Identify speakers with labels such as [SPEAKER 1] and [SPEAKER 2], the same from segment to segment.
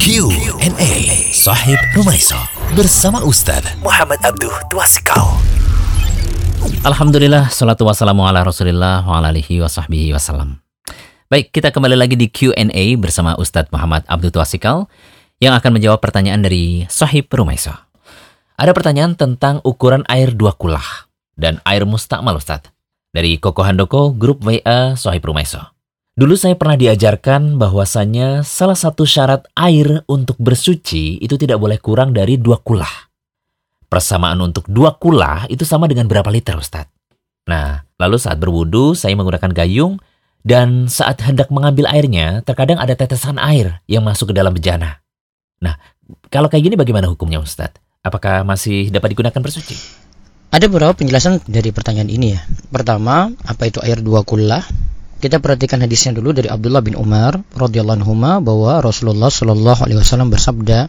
[SPEAKER 1] Q&A Sahib Rumaisa Bersama Ustaz Muhammad Abduh Twasikal
[SPEAKER 2] Alhamdulillah, salatu wassalamu ala rasulillah wa ala alihi wa sahbihi wasallam. Baik, kita kembali lagi di Q&A bersama Ustadz Muhammad Abdul Twasikal yang akan menjawab pertanyaan dari Sahib Rumaisa. Ada pertanyaan tentang ukuran air dua kulah dan air mustakmal Ustadz. Dari Koko Handoko, grup WA Sahib Rumaisa. Dulu saya pernah diajarkan bahwasannya salah satu syarat air untuk bersuci itu tidak boleh kurang dari dua kulah. Persamaan untuk dua kulah itu sama dengan berapa liter Ustadz? Nah, lalu saat berwudu saya menggunakan gayung dan saat hendak mengambil airnya terkadang ada tetesan air yang masuk ke dalam bejana. Nah, kalau kayak gini bagaimana hukumnya Ustadz? Apakah masih dapat digunakan bersuci?
[SPEAKER 3] Ada beberapa penjelasan dari pertanyaan ini ya. Pertama, apa itu air dua kulah? Kita perhatikan hadisnya dulu dari Abdullah bin Umar radhiyallahu anhu bahwa Rasulullah shallallahu alaihi wasallam bersabda,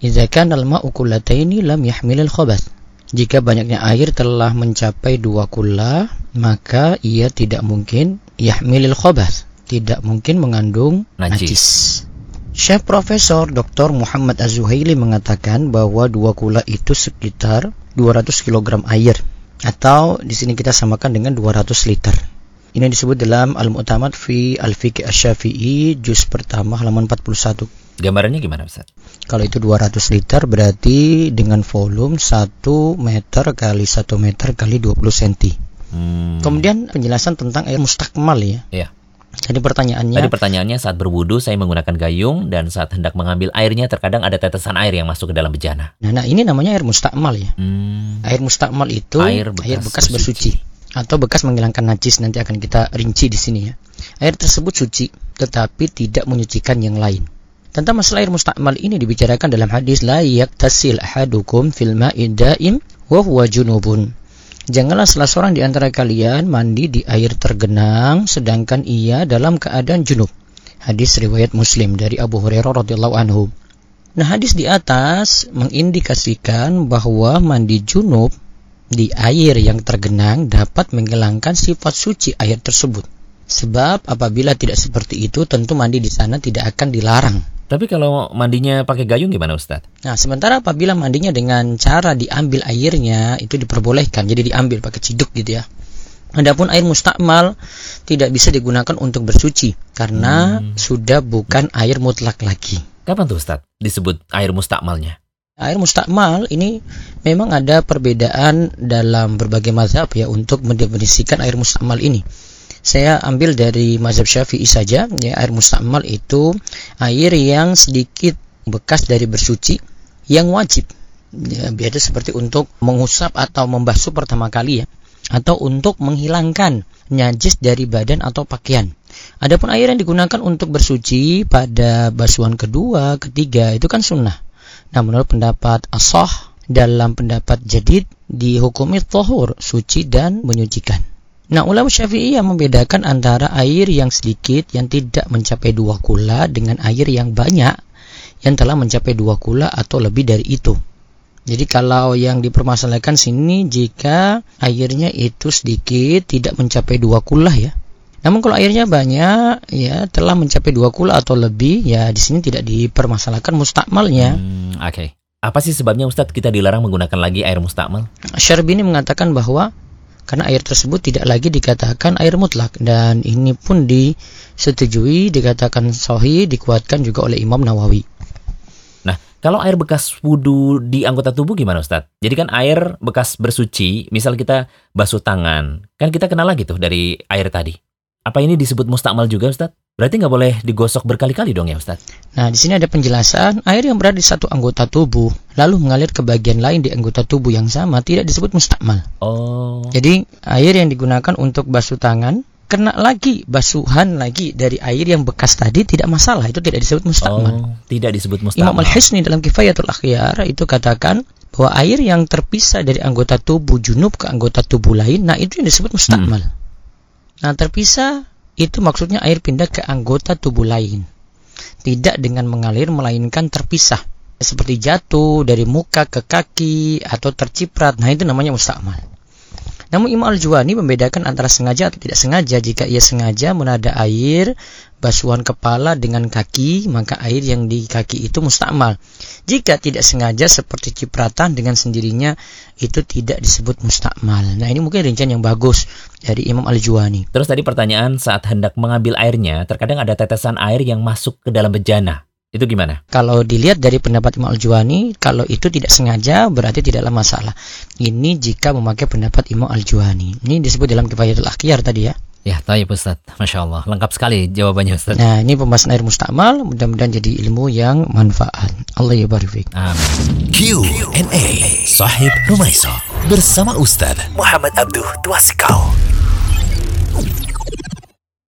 [SPEAKER 3] "Idza kana al-ma'u kullataini lam yahmilil khabath." Jika banyaknya air telah mencapai dua kula, maka ia tidak mungkin yahmilil khabath, tidak mungkin mengandung
[SPEAKER 2] Najis.
[SPEAKER 3] najis. Syekh Profesor Dr. Muhammad Az-Zuhaili mengatakan bahwa dua kula itu sekitar 200 kg air atau di sini kita samakan dengan 200 liter. Ini disebut dalam Al-Mu'tamad fi Al-Fiqh Asy-Syafi'i juz pertama halaman 41.
[SPEAKER 2] Gambarannya gimana Ustadz?
[SPEAKER 3] Kalau itu 200 liter berarti dengan volume 1 meter kali 1 meter kali 20 cm.
[SPEAKER 2] Hmm,
[SPEAKER 3] Kemudian penjelasan tentang air mustakmal ya.
[SPEAKER 2] Iya.
[SPEAKER 3] Tadi pertanyaannya
[SPEAKER 2] Tadi pertanyaannya saat berwudu saya menggunakan gayung dan saat hendak mengambil airnya terkadang ada tetesan air yang masuk ke dalam bejana.
[SPEAKER 3] Nah, nah ini namanya air mustakmal ya.
[SPEAKER 2] Hmm,
[SPEAKER 3] Air mustakmal itu
[SPEAKER 2] Air
[SPEAKER 3] air
[SPEAKER 2] bekas
[SPEAKER 3] bekas, bersuci. Atau bekas menghilangkan najis nanti akan kita rinci di sini ya. Air tersebut suci tetapi tidak menyucikan yang lain. Tentang masalah air mustakmal ini dibicarakan dalam hadis la yaktasil ahadukum fil ma'i daim wa huwa junubun. Janganlah salah seorang di antara kalian mandi di air tergenang sedangkan ia dalam keadaan junub. Hadis riwayat Muslim dari Abu Hurairah radhiyallahu anhu. Nah, hadis di atas mengindikasikan bahwa mandi junub di air yang tergenang dapat menghilangkan sifat suci air tersebut. Sebab apabila tidak seperti itu tentu mandi di sana tidak akan dilarang.
[SPEAKER 2] tapi kalau mandinya pakai gayung gimana Ustadz?
[SPEAKER 3] Nah, sementara apabila mandinya dengan cara diambil airnya itu diperbolehkan. Jadi diambil pakai ciduk gitu ya. Adapun air mustakmal tidak bisa digunakan untuk bersuci karena
[SPEAKER 2] Hmm.
[SPEAKER 3] sudah bukan air mutlak lagi.
[SPEAKER 2] Kapan tuh Ustadz disebut air mustakmalnya?
[SPEAKER 3] Air mustakmal ini memang ada perbedaan dalam berbagai mazhab ya untuk mendefinisikan air mustakmal ini. Saya ambil dari mazhab Syafi'i saja, ya air mustakmal itu air yang sedikit bekas dari bersuci yang wajib. Ya, biasa seperti untuk mengusap atau membasuh pertama kali ya atau untuk menghilangkan najis dari badan atau pakaian. Adapun air yang digunakan untuk bersuci pada basuhan kedua, ketiga itu kan sunnah. Nah, menurut pendapat Asah dalam pendapat Jadid dihukumi tohur, suci dan menyucikan. Nah, ulama Syafi'i yang membedakan antara air yang sedikit yang tidak mencapai dua kula dengan air yang banyak yang telah mencapai dua kula atau lebih dari itu. Jadi kalau yang dipermasalahkan sini jika airnya itu sedikit tidak mencapai dua kula ya. Namun kalau airnya banyak ya telah mencapai dua kula atau lebih ya di sini tidak dipermasalahkan mustakmalnya.
[SPEAKER 2] Hmm, Oke. Apa sih sebabnya Ustadz kita dilarang menggunakan lagi air mustakmal?
[SPEAKER 3] Syarbini mengatakan bahwa karena air tersebut tidak lagi dikatakan air mutlak dan ini pun disetujui dikatakan sahih dikuatkan juga oleh Imam Nawawi.
[SPEAKER 2] Nah, kalau air bekas wudhu di anggota tubuh gimana Ustadz? Jadi kan air bekas bersuci, misal kita basuh tangan, kan kita kenal lagi tuh dari air tadi. Apa ini disebut mustakmal juga Ustadz? Berarti nggak boleh digosok berkali-kali dong ya Ustadz?
[SPEAKER 3] Nah, di sini ada penjelasan air yang berada di satu anggota tubuh lalu mengalir ke bagian lain di anggota tubuh yang sama tidak disebut mustakmal.
[SPEAKER 2] Oh,
[SPEAKER 3] Jadi air yang digunakan untuk basuh tangan kena lagi basuhan lagi dari air yang bekas tadi tidak masalah itu tidak disebut mustakmal.
[SPEAKER 2] oh tidak disebut
[SPEAKER 3] Imam
[SPEAKER 2] mustakmal.
[SPEAKER 3] Al-Hisni dalam Kifayatul Akhyar itu katakan bahwa air yang terpisah dari anggota tubuh junub ke anggota tubuh lain, nah itu yang disebut mustakmal. Nah, terpisah itu maksudnya air pindah ke anggota tubuh lain. Tidak dengan mengalir melainkan terpisah. Seperti jatuh dari muka ke kaki atau terciprat. Nah, itu namanya mustakmal. Namun Imam Al-Juwani membedakan antara sengaja atau tidak sengaja. Jika ia sengaja menada air basuhan kepala dengan kaki, maka air yang di kaki itu mustakmal. Jika tidak sengaja seperti cipratan dengan sendirinya, itu tidak disebut mustakmal. Nah ini mungkin rincian yang bagus dari Imam Al-Juwani.
[SPEAKER 2] Terus tadi pertanyaan saat hendak mengambil airnya, terkadang ada tetesan air yang masuk ke dalam bejana. Itu gimana?
[SPEAKER 3] Kalau dilihat dari pendapat Imam Al-Juwani, kalau itu tidak sengaja berarti tidaklah masalah. Ini jika memakai pendapat Imam Al-Juwani. Ini disebut dalam kifayatul akhir tadi ya.
[SPEAKER 2] Ya, tahu Ustaz. Masya Allah. Lengkap sekali jawabannya Ustaz.
[SPEAKER 3] Nah, ini pembahasan air mustakmal. Mudah-mudahan jadi ilmu yang manfaat. Allah ya barifik.
[SPEAKER 2] Amin.
[SPEAKER 1] Q&A Sahib Rumaiso bersama Ustaz Muhammad Abduh Twasikal.